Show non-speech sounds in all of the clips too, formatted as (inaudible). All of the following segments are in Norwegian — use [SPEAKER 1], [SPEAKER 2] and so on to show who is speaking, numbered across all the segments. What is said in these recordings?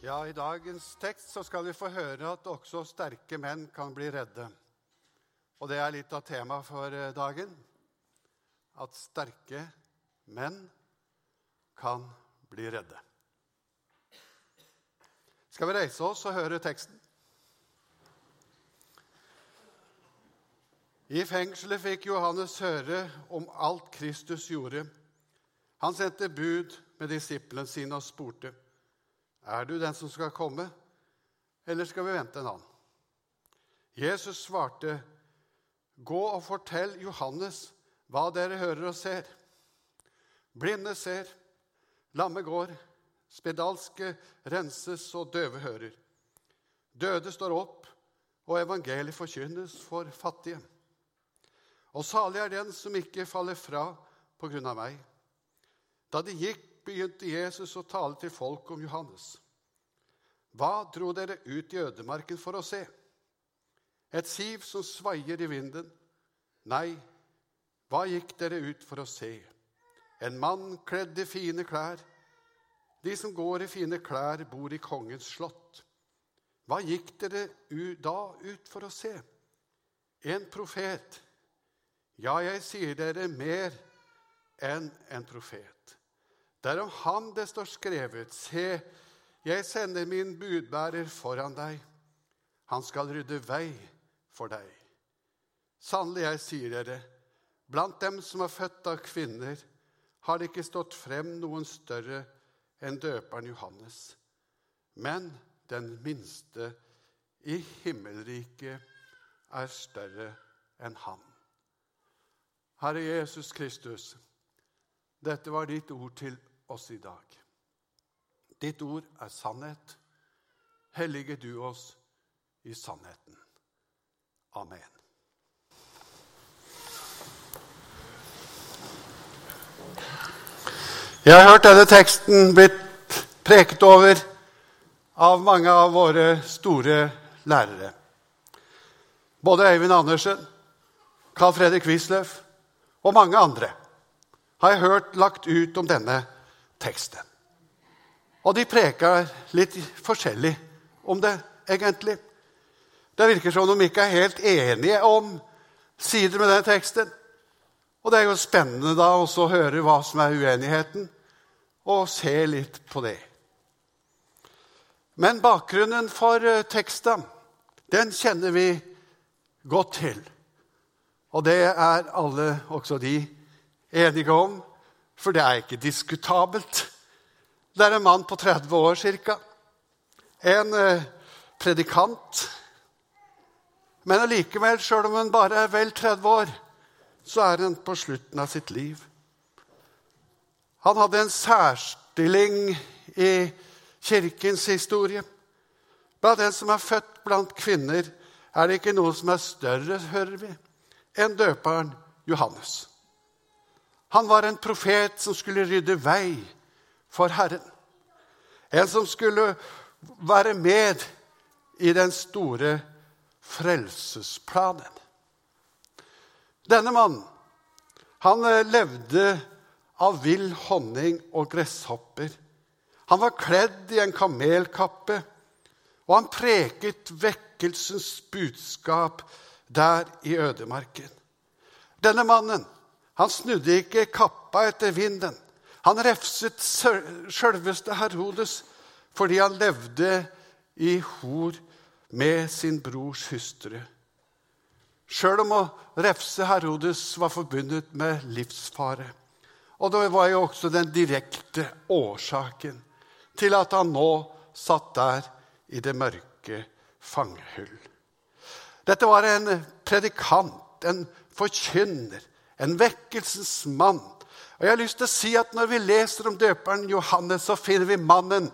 [SPEAKER 1] Ja, I dagens tekst så skal vi få høre at også sterke menn kan bli redde. Og det er litt av temaet for eh, dagen. At sterke menn kan bli redde. Skal vi reise oss og høre teksten? I fengselet fikk Johannes høre om alt Kristus gjorde. Han sendte bud med disiplene sine og spurte, 'Er du den som skal komme, eller skal vi vente en annen?' Jesus svarte, 'Gå og fortell Johannes hva dere hører og ser.' Blinde ser, lamme går, spedalske renses og døve hører. Døde står opp, og evangeliet forkynnes for fattige. Og salig er den som ikke faller fra på grunn av meg. Da de gikk, begynte Jesus å tale til folk om Johannes. Hva dro dere ut i ødemarken for å se? Et siv som svaier i vinden? Nei, hva gikk dere ut for å se? En mann kledd i fine klær? De som går i fine klær, bor i kongens slott. Hva gikk dere da ut for å se? En profet. Ja, jeg sier dere mer enn en profet. Det er om ham det står skrevet, se, jeg sender min budbærer foran deg. Han skal rydde vei for deg. Sannelig, jeg sier dere, blant dem som er født av kvinner, har det ikke stått frem noen større enn døperen Johannes. Men den minste i himmelriket er større enn han. Herre Jesus Kristus, dette var ditt ord til oss i dag. Ditt ord er sannhet. Hellige du oss i sannheten. Amen. Jeg har hørt denne teksten blitt preket over av mange av våre store lærere. Både Øyvind Andersen, Carl Fredrik Wisløff og mange andre har jeg hørt lagt ut om denne teksten. Og de preker litt forskjellig om det, egentlig. Det virker som de ikke er helt enige om sider med den teksten. Og det er jo spennende da også å høre hva som er uenigheten, og se litt på det. Men bakgrunnen for eh, teksten, den kjenner vi godt til. Og det er alle, også de, enige om. For det er ikke diskutabelt. Det er en mann på 30 år ca. En eh, predikant. Men allikevel, sjøl om han bare er vel 30 år, så er han på slutten av sitt liv. Han hadde en særstilling i kirkens historie. Blant den som er født blant kvinner, er det ikke noe som er større, hører vi, enn døperen Johannes. Han var en profet som skulle rydde vei for Herren. En som skulle være med i den store frelsesplanen. Denne mannen han eh, levde av vill honning og gresshopper. Han var kledd i en kamelkappe, og han preket vekkelsens budskap der i ødemarken. Denne mannen han snudde ikke kappa etter vinden. Han refset sjølveste Herodes fordi han levde i hor med sin brors hustru. Sjøl om å refse Herodes var forbundet med livsfare. Og det var jo også den direkte årsaken til at han nå satt der i det mørke fangehull. Dette var en predikant, en forkynner, en vekkelsens mann. Og jeg har lyst til å si at Når vi leser om døperen Johannes, så finner vi mannen.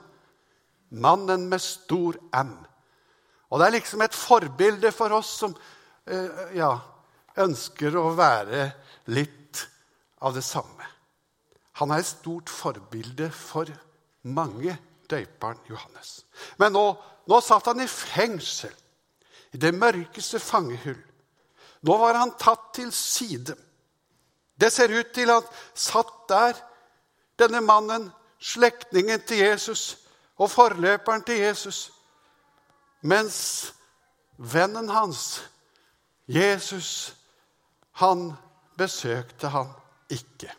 [SPEAKER 1] Mannen med stor M. Og Det er liksom et forbilde for oss som eh, ja, ønsker å være litt av det samme. Han er et stort forbilde for mange, døperen Johannes. Men nå, nå satt han i fengsel, i det mørkeste fangehull. Nå var han tatt til side. Det ser ut til at satt der, denne mannen, slektningen til Jesus, og forløperen til Jesus. Mens vennen hans, Jesus, han besøkte han ikke.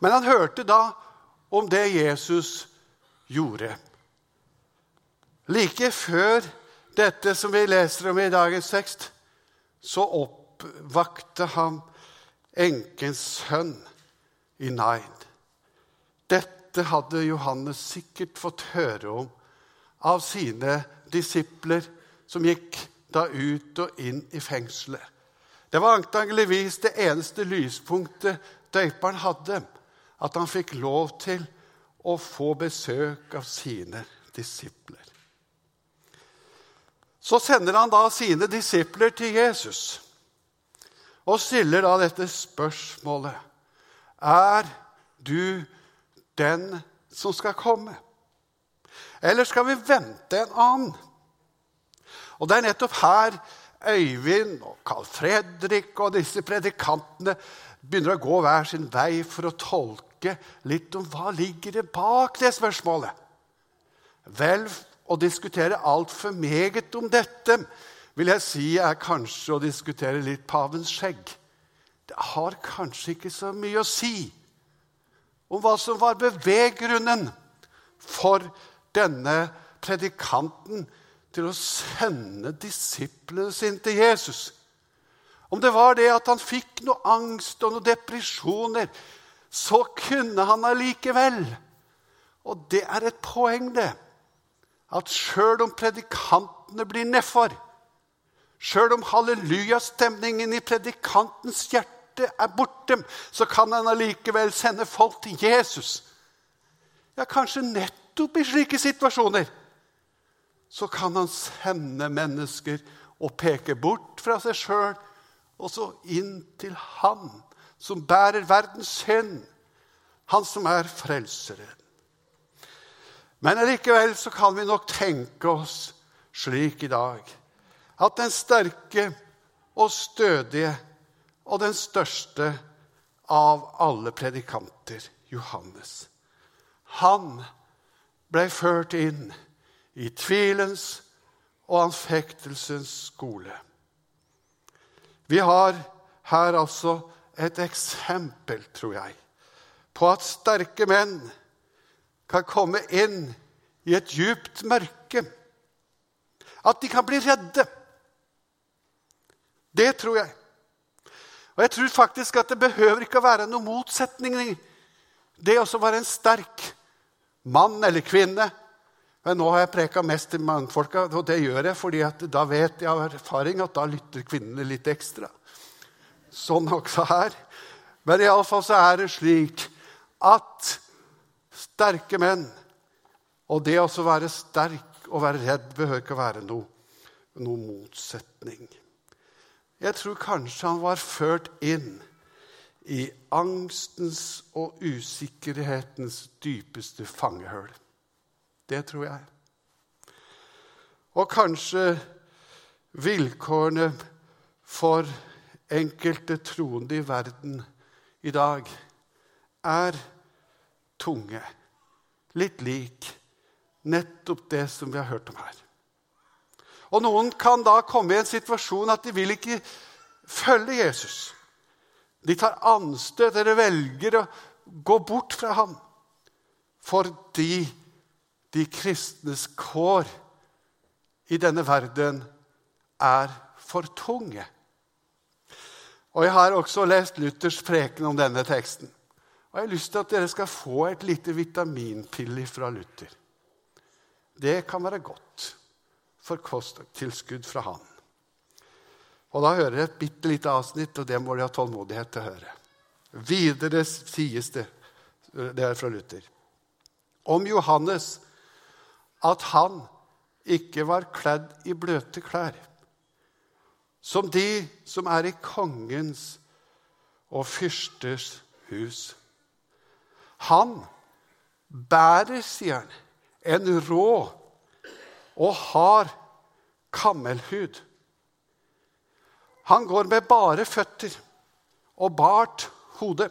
[SPEAKER 1] Men han hørte da om det Jesus gjorde. Like før dette som vi leser om i dagens tekst, så oppvakte han enkens sønn i Nain. Dette hadde Johannes sikkert fått høre om av sine disipler som gikk da ut og inn i fengselet. Det var antageligvis det eneste lyspunktet døperen hadde, at han fikk lov til å få besøk av sine disipler. Så sender han da sine disipler til Jesus og stiller da dette spørsmålet Er du den som skal komme? Eller skal vi vente en annen? Og det er nettopp her Øyvind og Carl Fredrik og disse predikantene begynner å gå hver sin vei for å tolke litt om hva ligger det bak det spørsmålet. Vel, å diskutere altfor meget om dette vil jeg si er kanskje å diskutere litt pavens skjegg. Det har kanskje ikke så mye å si om hva som var beveggrunnen for denne predikanten til å sende disiplene sine til Jesus. Om det var det at han fikk noe angst og noen depresjoner, så kunne han allikevel Og det er et poeng, det. At sjøl om predikantene blir nedfor, sjøl om hallelujastemningen i predikantens hjerte er borte, så kan han allikevel sende folk til Jesus. Ja, kanskje nettopp i slike situasjoner så kan han sende mennesker og peke bort fra seg sjøl og så inn til Han som bærer verdens synd, Han som er frelseren. Men allikevel så kan vi nok tenke oss slik i dag at den sterke og stødige og den største av alle predikanter, Johannes, han ble ført inn i tvilens og anfektelsens skole. Vi har her altså et eksempel, tror jeg, på at sterke menn kan komme inn i et djupt mørke. At de kan bli redde. Det tror jeg. Og jeg tror faktisk at det behøver ikke å være noen motsetning det å være en sterk mann eller kvinne men nå har jeg preka mest til mannfolka, og det gjør jeg fordi da vet jeg av erfaring at da lytter kvinnene litt ekstra. Sånn også her. Men iallfall så er det slik at sterke menn Og det å være sterk og være redd behøver ikke å være noe, noe motsetning. Jeg tror kanskje han var ført inn i angstens og usikkerhetens dypeste fangehull. Det tror jeg. Og kanskje vilkårene for enkelte troende i verden i dag er tunge. Litt lik nettopp det som vi har hørt om her. Og noen kan da komme i en situasjon at de vil ikke følge Jesus. De tar anstøt eller velger å gå bort fra ham fordi de kristnes kår i denne verden er for tunge. Og Jeg har også lest Luthers preken om denne teksten. Og Jeg har lyst til at dere skal få et lite vitaminpille fra Luther. Det kan være godt for kosttilskudd fra han. Og Da hører jeg et bitte lite avsnitt, og det må de ha tålmodighet til å høre. Videre sies det Det er fra Luther. Om Johannes at han ikke var kledd i bløte klær, som de som er i kongens og fyrsters hus. Han bærer, sier han, en rå og hard kammelhud. Han går med bare føtter og bart hode.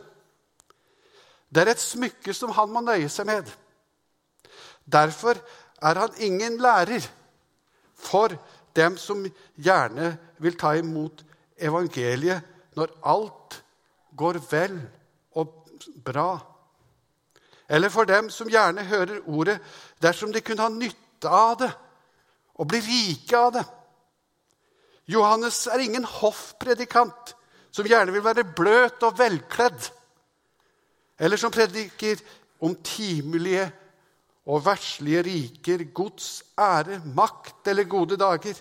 [SPEAKER 1] Det er et smykke som han må nøye seg med. Derfor er han ingen lærer for dem som gjerne vil ta imot evangeliet når alt går vel og bra. Eller for dem som gjerne hører ordet dersom de kunne ha nytte av det og bli rike av det. Johannes er ingen hoffpredikant som gjerne vil være bløt og velkledd, eller som prediker om timelige og verslige riker, gods, ære, makt eller gode dager,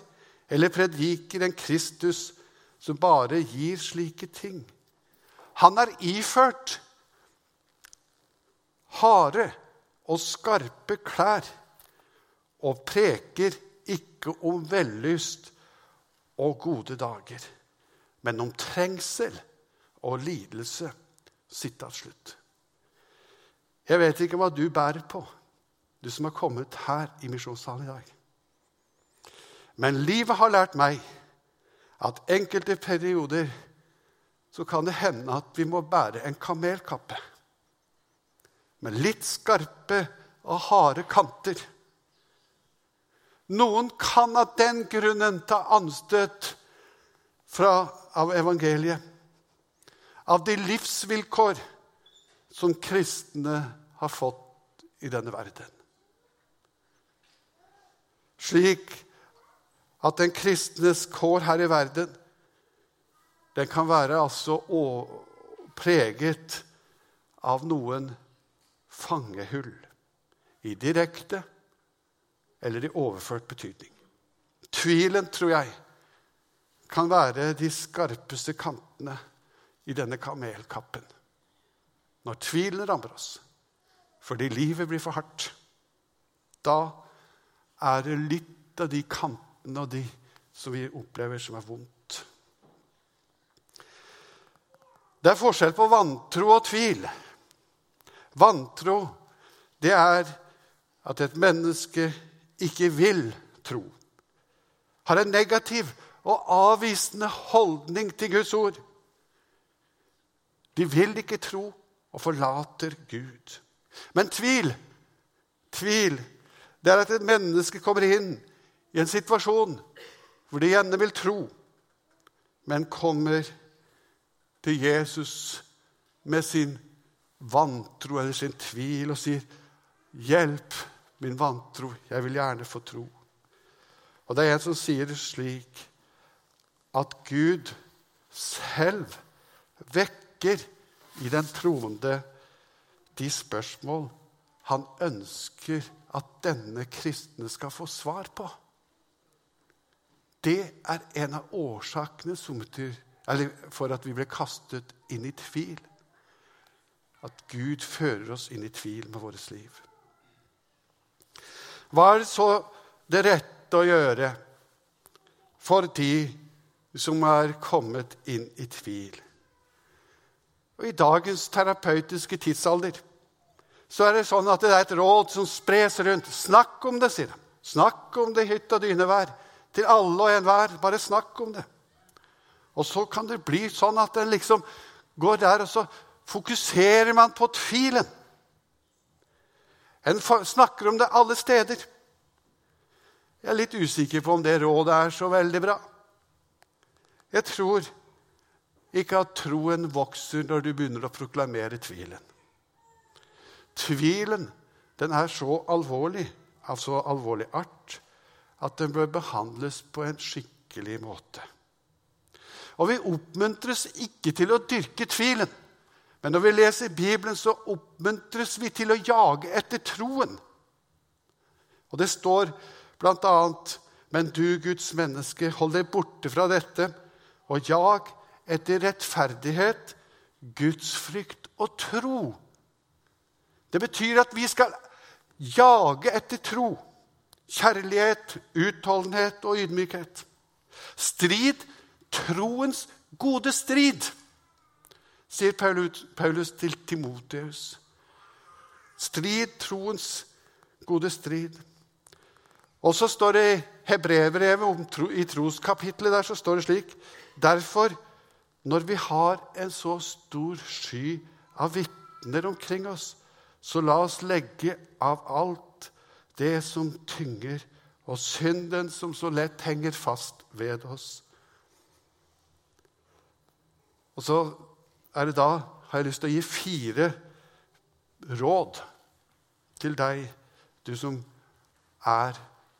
[SPEAKER 1] eller prediker en Kristus som bare gir slike ting. Han er iført harde og skarpe klær og preker ikke om vellyst og gode dager, men om trengsel og lidelse. Sitat slutt. Jeg vet ikke hva du bærer på, du som har kommet her i misjonssalen i dag. Men livet har lært meg at enkelte perioder så kan det hende at vi må bære en kamelkappe med litt skarpe og harde kanter. Noen kan av den grunnen ta anstøt fra, av evangeliet, av de livsvilkår som kristne har fått i denne verden. Slik at den kristnes kår her i verden den kan være altså preget av noen fangehull i direkte eller i overført betydning. Tvilen, tror jeg, kan være de skarpeste kantene i denne kamelkappen. Når tvilen rammer oss fordi livet blir for hardt, da er det litt av de kantene og de som vi opplever som er vondt. Det er forskjell på vantro og tvil. Vantro, det er at et menneske ikke vil tro. Har en negativ og avvisende holdning til Guds ord. De vil ikke tro og forlater Gud. Men tvil, tvil, det er at et menneske kommer inn i en situasjon hvor de gjerne vil tro, men kommer til Jesus med sin vantro eller sin tvil og sier, 'Hjelp min vantro. Jeg vil gjerne få tro.' Og det er en som sier det slik at Gud selv vekker i den troende de spørsmål han ønsker at denne kristne skal få svar på. Det er en av årsakene for at vi ble kastet inn i tvil at Gud fører oss inn i tvil med vårt liv. Hva er så det rette å gjøre for de som er kommet inn i tvil? Og I dagens terapeutiske tidsalder så er det sånn at det er et råd som spres rundt. Snakk om det, sier de. Snakk om det i hytt og dynevær. Til alle og enhver. Bare snakk om det. Og så kan det bli sånn at en liksom går der, og så fokuserer man på tvilen. En snakker om det alle steder. Jeg er litt usikker på om det rådet er så veldig bra. Jeg tror ikke at troen vokser når du begynner å proklamere tvilen. Tvilen den er så alvorlig, av så alvorlig art, at den bør behandles på en skikkelig måte. Og vi oppmuntres ikke til å dyrke tvilen. Men når vi leser Bibelen, så oppmuntres vi til å jage etter troen. Og det står bl.a.: Men du, Guds menneske, hold deg borte fra dette, og jag etter rettferdighet, gudsfrykt og tro. Det betyr at vi skal jage etter tro, kjærlighet, utholdenhet og ydmykhet. Strid troens gode strid sier Paulus til Timoteus. Strid troens gode strid. Og så står det i Hebreerbrevet, i troskapitlet der, så står det slik Derfor, når vi har en så stor sky av vitner omkring oss, så la oss legge av alt det som tynger, og synden som så lett henger fast ved oss. Og så er det da har jeg lyst til å gi fire råd til deg, du som er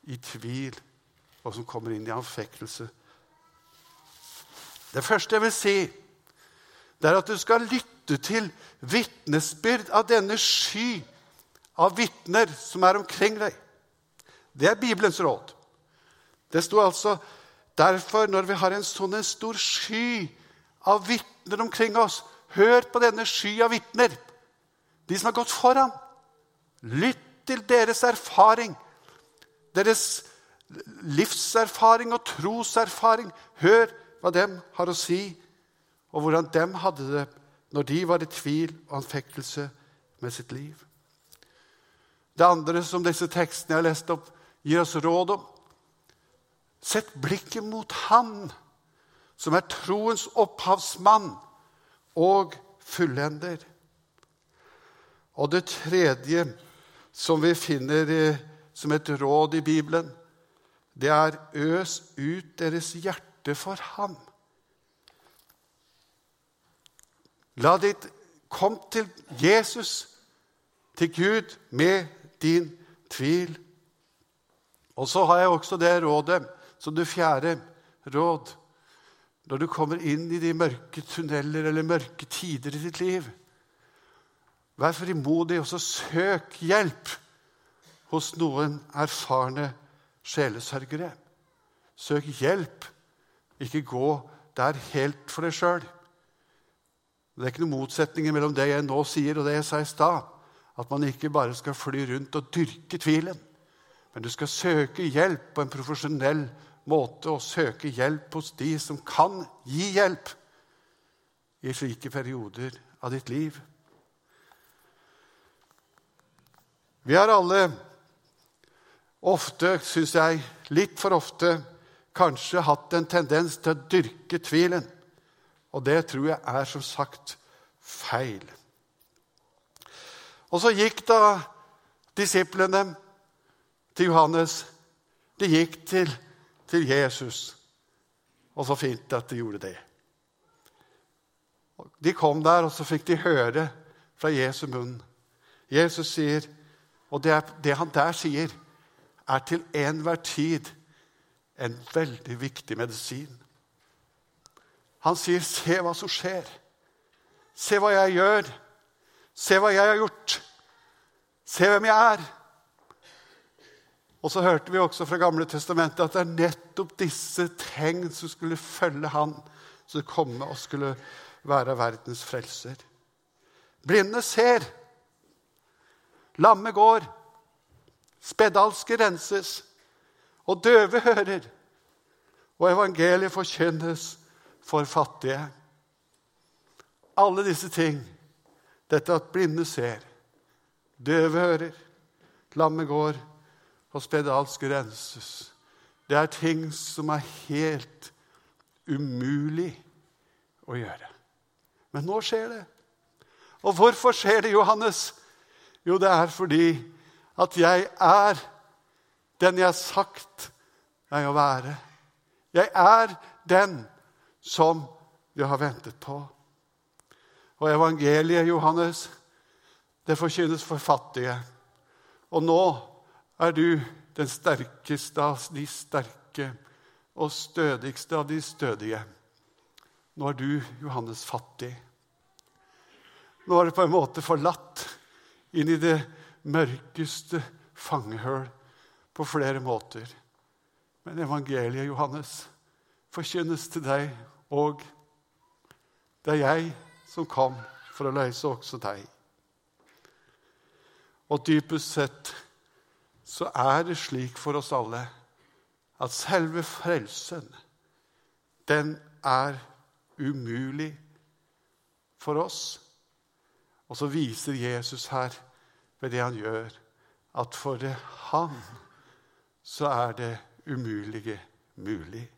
[SPEAKER 1] i tvil, og som kommer inn i anfektelse. Det første jeg vil si, det er at du skal lytte til vitnesbyrd av denne sky av vitner som er omkring deg. Det er Bibelens råd. Det sto altså derfor, når vi har en sånn stor sky av vitner omkring oss Hør på denne sky av vitner, de som har gått foran. Lytt til deres erfaring, deres livserfaring og troserfaring. Hør hva dem har å si, og hvordan dem hadde det når de var i tvil og anfektelse med sitt liv. Det andre som disse tekstene jeg har lest opp, gir oss råd om Sett blikket mot Han som er troens opphavsmann og fullender. Og det tredje som vi finner som et råd i Bibelen, det er øs ut deres hjerte for ham. La ditt Kom til Jesus, til Gud, med din tvil. Og så har jeg også det rådet, som det fjerde råd. Når du kommer inn i de mørke tunneler eller mørke tider i ditt liv, vær frimodig og så søk hjelp hos noen erfarne sjelesørgere. Søk hjelp, ikke gå der helt for deg sjøl. Det er ikke noen motsetninger mellom det jeg nå sier, og det jeg sa i stad. At man ikke bare skal fly rundt og dyrke tvilen, men du skal søke hjelp på en profesjonell måte og søke hjelp hos de som kan gi hjelp i slike perioder av ditt liv. Vi har alle ofte, syns jeg, litt for ofte kanskje hatt en tendens til å dyrke tvilen. Og det tror jeg er som sagt feil. Og så gikk da disiplene til Johannes. De gikk til, til Jesus. Og så fint at de gjorde det. De kom der, og så fikk de høre fra Jesu munn. Jesus sier, og det, er, det han der sier, er til enhver tid en veldig viktig medisin. Han sier, 'Se hva som skjer. Se hva jeg gjør. Se hva jeg har gjort. Se hvem jeg er.' Og så hørte vi også fra Gamle testamentet at det er nettopp disse tegn som skulle følge han, som komme og skulle være verdens frelser. Blinde ser. Lamme går. Spedalske renses. Og døve hører. Og evangeliet forkynnes for fattige. Alle disse ting, dette at blinde ser, døve hører, lamme går og spedalsk renses, det er ting som er helt umulig å gjøre. Men nå skjer det. Og hvorfor skjer det, Johannes? Jo, det er fordi at jeg er den jeg har sagt jeg å være. Jeg er den som vi har ventet på. Og evangeliet, Johannes, det forkynnes for fattige. Og nå er du den sterkeste av de sterke og stødigste av de stødige. Nå er du, Johannes, fattig. Nå er du på en måte forlatt inn i det mørkeste fangehull på flere måter. Men evangeliet, Johannes, forkynnes til deg og det er jeg som kom for å løse også deg. Og dypest sett så er det slik for oss alle at selve frelsen, den er umulig for oss. Og så viser Jesus her ved det han gjør, at for han så er det umulige mulig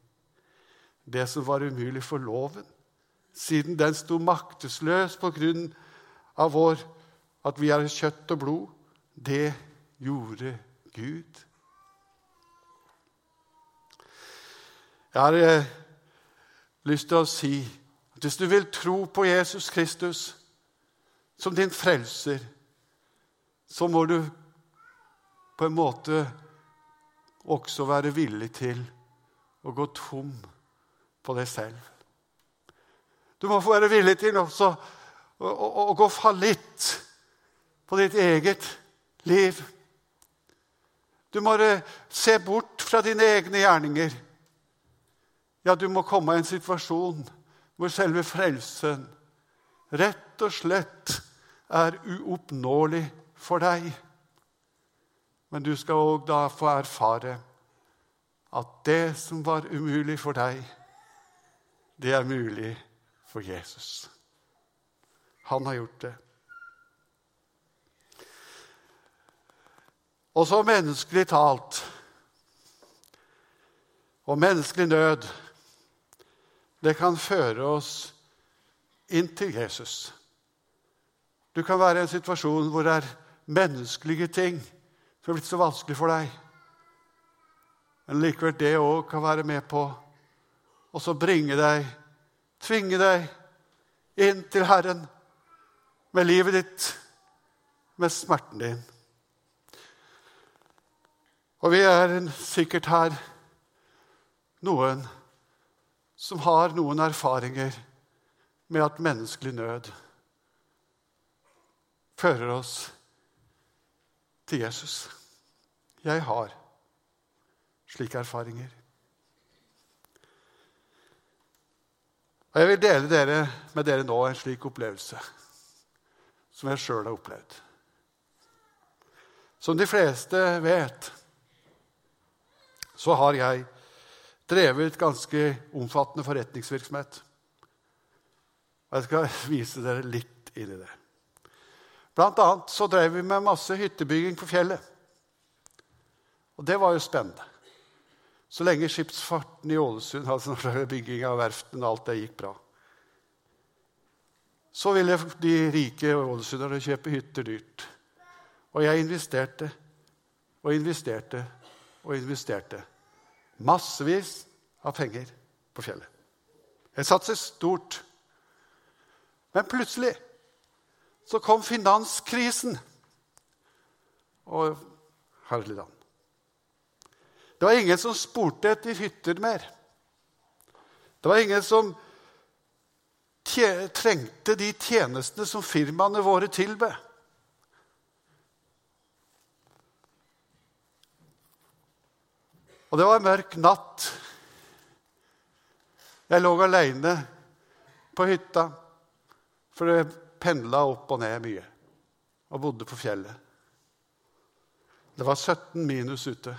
[SPEAKER 1] det som var umulig for loven, siden den sto maktesløs på grunn av vår, at vi er kjøtt og blod. Det gjorde Gud. Jeg har eh, lyst til å si at hvis du vil tro på Jesus Kristus som din frelser, så må du på en måte også være villig til å gå tom på deg selv. Du må få være villig til også å, å, å gå fallitt på ditt eget liv. Du må se bort fra dine egne gjerninger. Ja, du må komme i en situasjon hvor selve frelsen rett og slett er uoppnåelig for deg. Men du skal òg da få erfare at det som var umulig for deg, det er mulig for Jesus. Han har gjort det. Og så menneskelig talt og menneskelig nød det kan føre oss inn til Jesus. Du kan være i en situasjon hvor det er menneskelige ting som er blitt så vanskelig for deg. Men likevel det òg kan være med på å så bringe deg, tvinge deg, inn til Herren med livet ditt, med smerten din. Og vi er sikkert her noen som har noen erfaringer med at menneskelig nød fører oss til Jesus. Jeg har slike erfaringer. Og Jeg vil dele dere, med dere nå en slik opplevelse som jeg sjøl har opplevd. Som de fleste vet, så har jeg drevet ganske omfattende forretningsvirksomhet. Og Jeg skal (laughs) vise dere litt inn i det. Blant annet så drev vi med masse hyttebygging på fjellet. Og det var jo spennende. Så lenge skipsfarten i Ålesund (laughs) sånn bygging av verftene og alt det gikk bra. Så ville de rike ålesunderne kjøpe hytter dyrt. Og jeg investerte og investerte og investerte massevis av penger på fjellet. Jeg satser stort. Men plutselig så kom finanskrisen. Og herlig land. Det var ingen som spurte etter hytter mer. Det var ingen som trengte de tjenestene som firmaene våre tilbød. Og det var en mørk natt. Jeg lå aleine på hytta, for det pendla opp og ned mye. Og bodde på fjellet. Det var 17 minus ute,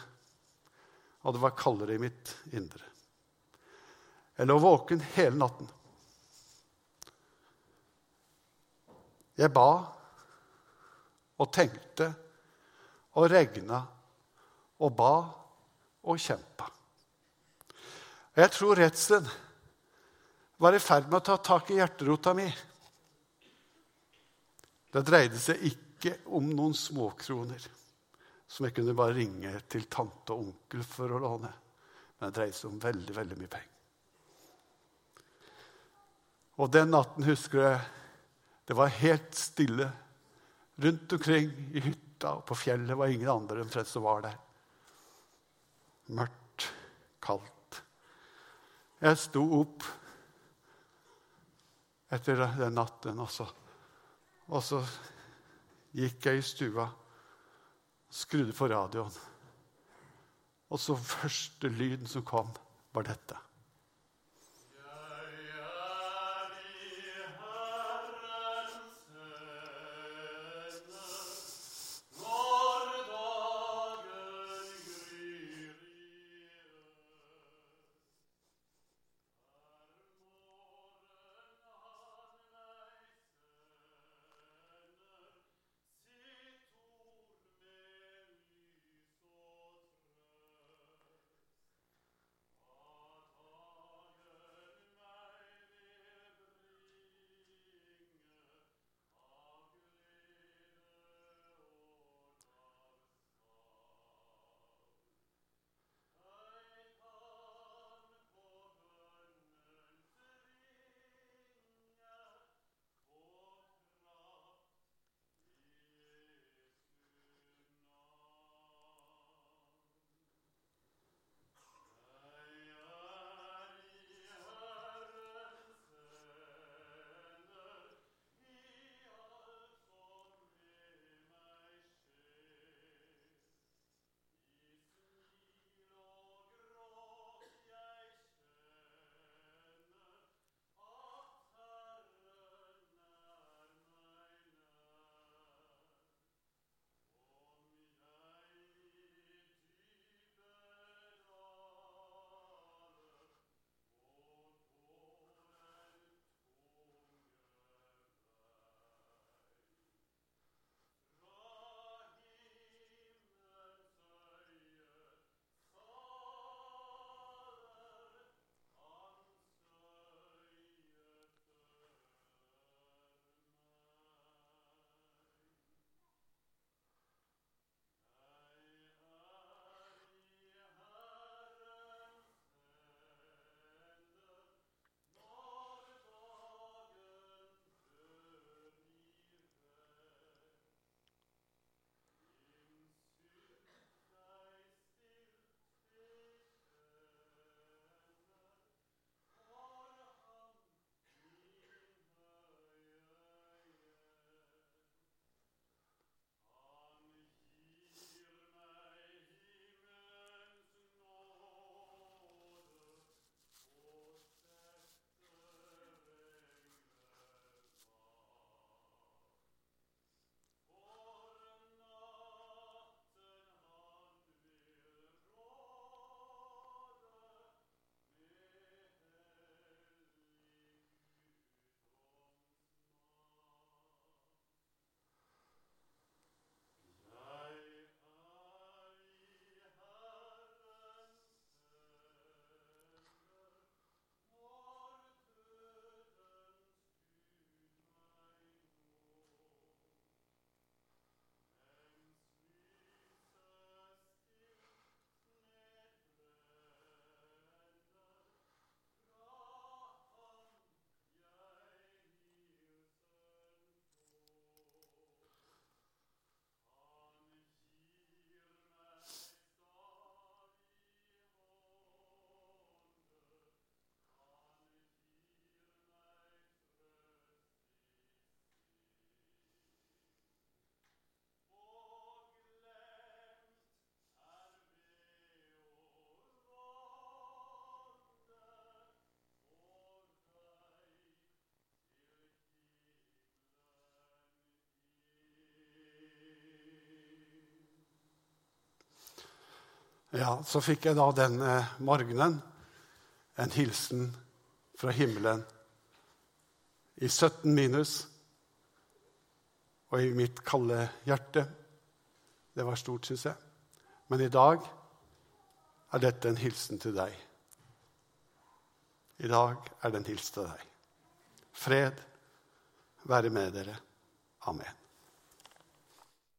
[SPEAKER 1] og det var kaldere i mitt indre. Jeg lå våken hele natten. Jeg ba og tenkte og regna og ba og kjempa. Jeg tror redselen var i ferd med å ta tak i hjerterota mi. Det dreide seg ikke om noen småkroner som jeg kunne bare ringe til tante og onkel for å låne. Men det dreide seg om veldig, veldig mye penger. Og den natten husker jeg det var helt stille. Rundt omkring i hytta og på fjellet var ingen andre enn Fred som var der mørkt, kaldt. Jeg sto opp etter den natten, også. og så gikk jeg i stua, skrudde på radioen. Og så første lyden som kom, var dette. Ja, så fikk jeg da denne morgenen en hilsen fra himmelen i 17 minus og i mitt kalde hjerte. Det var stort, syns jeg. Men i dag er dette en hilsen til deg. I dag er det en hilsen til deg. Fred være med dere. Amen.